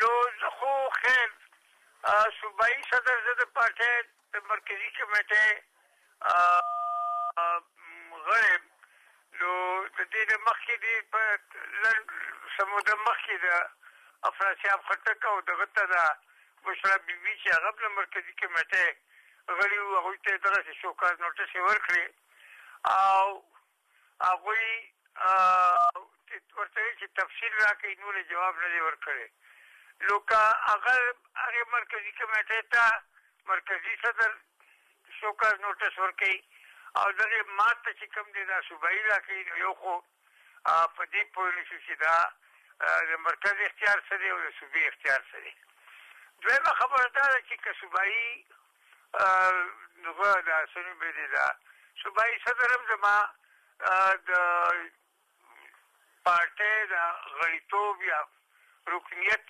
لوز خو خیر صوبايي صدر زه د پارټۍ د مرکزي کمېټۍ غړی یم نو د دې نه مخکې دې په لنډ څه موده مخکې د افراسیاب خټک او دغه ته د بشرا بیبي چې هغه هم د مرکزي کمېټۍ غړي وو هغوی ته یې دغسې شوکاز نوټسې ورکړې او هغوی ورته ویل چې تفصیل راکړئ، نور یې جواب نه دی ورکړی. نو که هغه هغې مرکزي کمېټۍ ته مرکزي صدر شوکاز نوټس ورکوي او دغې مات ته چې کوم دی دا صوبايي راکوي، نو یو خو په دې پوه نه شو چې دا د مرکز اختیار څه دی او د صوبې اختیار څه دی. دویمه خبره دا ده چې که صوبايي دوه لاسونو به دې دا صوبایي صدر هم زما د پارټۍ د غړیتوب یا رکنیت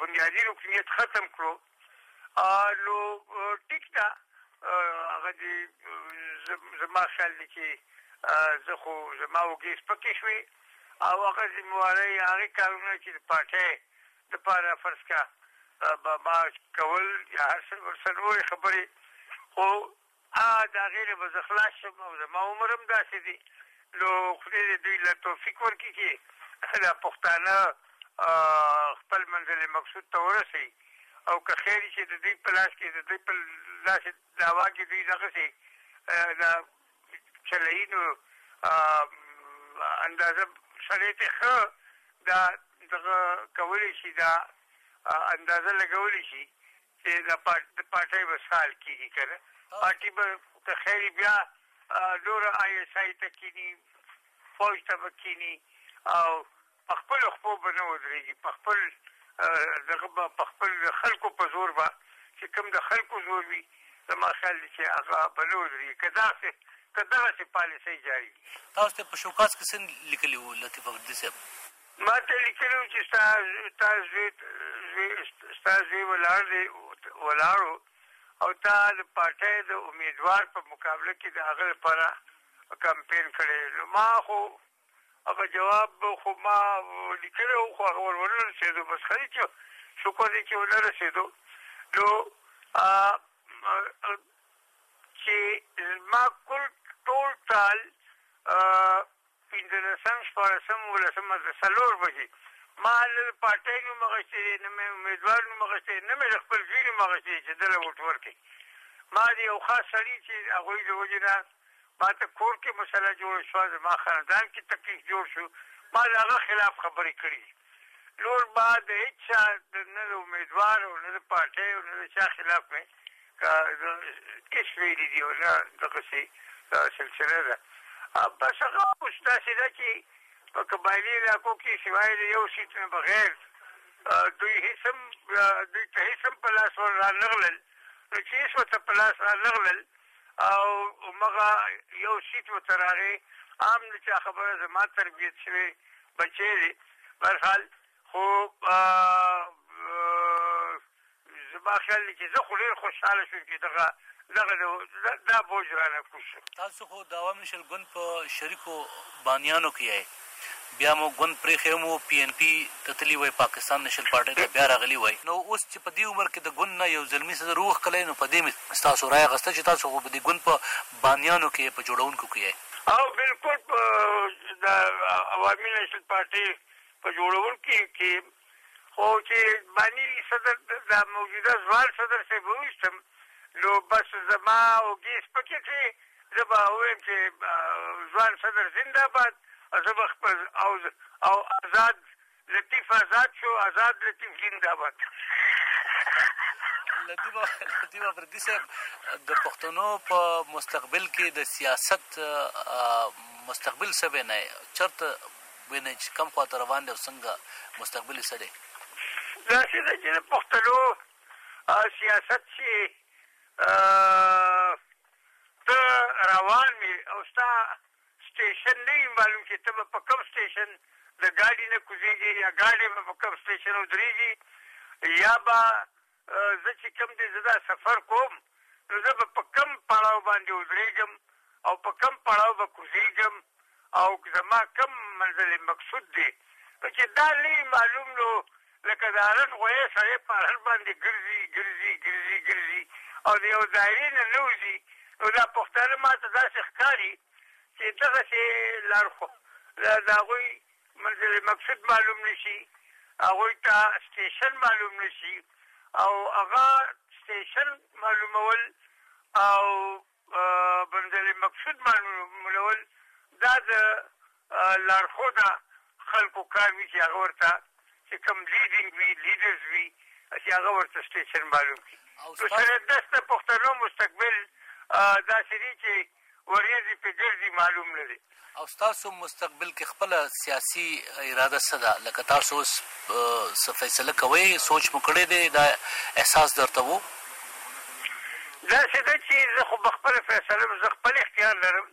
بنیادي رکنیت ختم کړو نو ټیک ده هغه دې زما خیال دی چې زه خو زما اوږې سپکې شوې او هغه ذمهوارۍ هغې کارونه چې د پارټۍ دپاره فرض کړه به ما کول یا هر څه ورسره نورې خبرې خو د هغې نه به زه خلاص شم او زما عمر هم داسې دی نو خدای دې دوی له توفیق ورکړي چې دا پښتانه خپل منزل مقصود ته ورسوي او که خیر چې د دوی په لاس کې د دوی په داسې دعوا کې دوی دغسې د چلوي نو اندازه سړی ته ښه دا دغه کولی شي دا اندازه لګولی شي چې د پارټۍ به څه حال کېږي که نه پارټي به که خیر بیا نور آی ایس آی ته کینی فوج ته به کینی او په خپلو خپو به نه ودرېږي، په خپل دغه به، په خپل د خلکو په زور به، چې کوم د خلکو زور وي، زما خیال دی چې هغه به نه ودرېږي، که داسې، که دغسې پالیسۍ جاري وي. تاسو ته په شوکاز کې څه لیکلي وو لطیف اغدي صاحب؟ ما ته لیکلي وو چې ستا تا زوی زوی ستا زوی ولاړ دی ولاړو او تا د پارټۍ د امیدوار په مقابله کې د هغه لپاره کمپېن کړی نو ما خو هغه جواب خو ما لیکلی وو خو هغه ور ونه رسېدو بس ښه دی چې شکر دی چې ونه رسېدو نو چې زما کل ټول ټال پنځلسم شپاړسم اوولسم ماته څلور بجې ما نه د پارټۍ نوم اخیستی دی نه مې امیدوار نوم اخیستی نه مې د خپل زوی نوم اخیستی دی چې دله ووټ ورکړي ما د یو خاص سړي چې هغوی د وجې نه ماته کور کې مسله جوړه شوه زما خاندان کې تکلیف جوړ شو ما د هغه خلاف خبرې کړي دي نور ما د هیچا د نه د امیدوار او نه د پارټۍ او نه د چا خلاف مې هیڅ ویلي دي او نه دغسې سلسله ده بس هغه اوس داسې ده چې په قبایلي علاقو کې سوای د یو سیټ نه بغیر دوی هیڅ هم دوی ته هیڅ هم په لاس ور رانغلل نو چې هیڅ ورته په لاس رانغلل او همغه یو سیټ ورته راغی، هم د چا خبره زما تربیت شوی بچی دی، په هر حال خو زما خیال دی چې زه خو ډېر خوشحاله شوم چې دغه دغه دا بوج رانه کوز شو. تاسو خو د عوامي نېشنل ګوند په شریکو بانیانو کې یئ، بیا مو ګوند پریښی هم وو پی این پی ته تلی وای پاکستان نشل پارټی ته بیا راغلی وای نو اوس چی په دی عمر کی د ګوند نه یو زلمی څه زر ووښکلی نو په دی می ستاسو رایه غسته چی تاسو خو د ګوند په بانیانو کی یی په جوړونکو کی یی. او بلکل په د عوامی نشل پارټی په جوړونکو کی خو چې باني صدر دا موجوده ځوان صدر صاحب وویستم نو بس زما اوږې سپکې کړې زه به ووایم چې ځوان صدر زنده باد زه به خپل او او آزاد لطیف آزاد شو آزاد لطیف زنده باد لطیفه لطیفه پردي صاحب د پښتنو په مستقبل کې د سیاست مستقبل څه به نه چرته وینئ چې کوم خوا ته روان دی او څنګه مستقبل یې څه دی؟ داسې ده چې د پښتنو سیاست چې ته روان وي او ستا سټیشن نه وي معلوم چې ته به په کوم سټیشن د ګاډي نه کوزېږي یا ګاډی به په کوم سټیشن ودرېږي یا به زه چې کوم دی زه دا سفر کوم نو زه به په کوم پړاو باندې ودرېږم او په کوم پړاو به کوزېږم او زما کوم منزل مقصود دی نو چې دا نه معلوم نو لکه د هرن غویه سړی په هر باندې ګرځي ګرځي ګرځي ګرځي او د یو دایرې نه نه وځي نو دا پښتانه ما ته داسې ښکاري چې دغسې لارښو د هغوی منزل مقصود معلوم نشي هغوی ته سټیشن معلوم نشي او هغه سټیشن معلومول او منزل مقصود معلومول دا د لارښوده خلکو کار وي چې هغه ورته چې کوم لیډینګ وي لیډرز وي چې هغه ورته سټیشن معلوم کړي نو سره داسته پښتنو مستقبل داسې دی چې وریځی په ګرځی معلوم نه دی. او ستاسو مستقبل کې خپله سیاسي اراده څه ده؟ لکه تاسو اوس څه فیصله کوئ، سوچ مو کړی دی، دا احساس درته وو؟ داسې ده چې زه خو به خپله فیصله زه خپل اختیار لرم،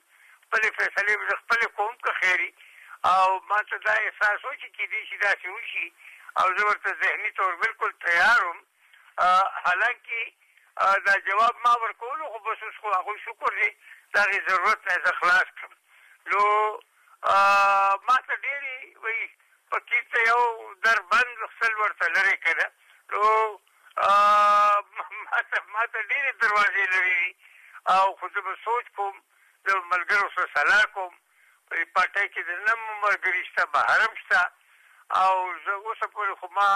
خپلې فیصلې به زه خپله کوم که خیري او ماته دا احساس وو چې کیدای شي داسې وشي او زه ورته ذهني طور بالکل تیار وم. حالانکه دا جواب ما ورکولو خو بس اوس خو هغوی شکر دی د هغې ضرورت نه زه خلاص کړم نو ما ته ډېرې وایي فقیر ته یو در بند سل ورته لرې که نه نو ما ته ما ته ډېرې دروازې لرې دي او خو زه به سوچ کوم د ملګرو سره سلا کوم په دې پارټۍ کې د نم ملګري شته بهرم شته او زه اوسه پورې خو ما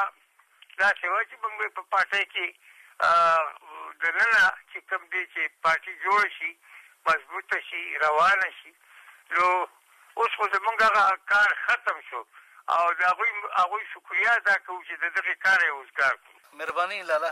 داسې وه چې موږ به په پارټۍ کې دننه چې کوم دی چې پارټي جوړه شي، مضبوطه شي، روانه شي، نو اوس خو زموږ هغه کار ختم شو او د هغوی هغوی شکریه ادا کوو چې د دغې کاره یې اوزګار کړو. مهرباني لالا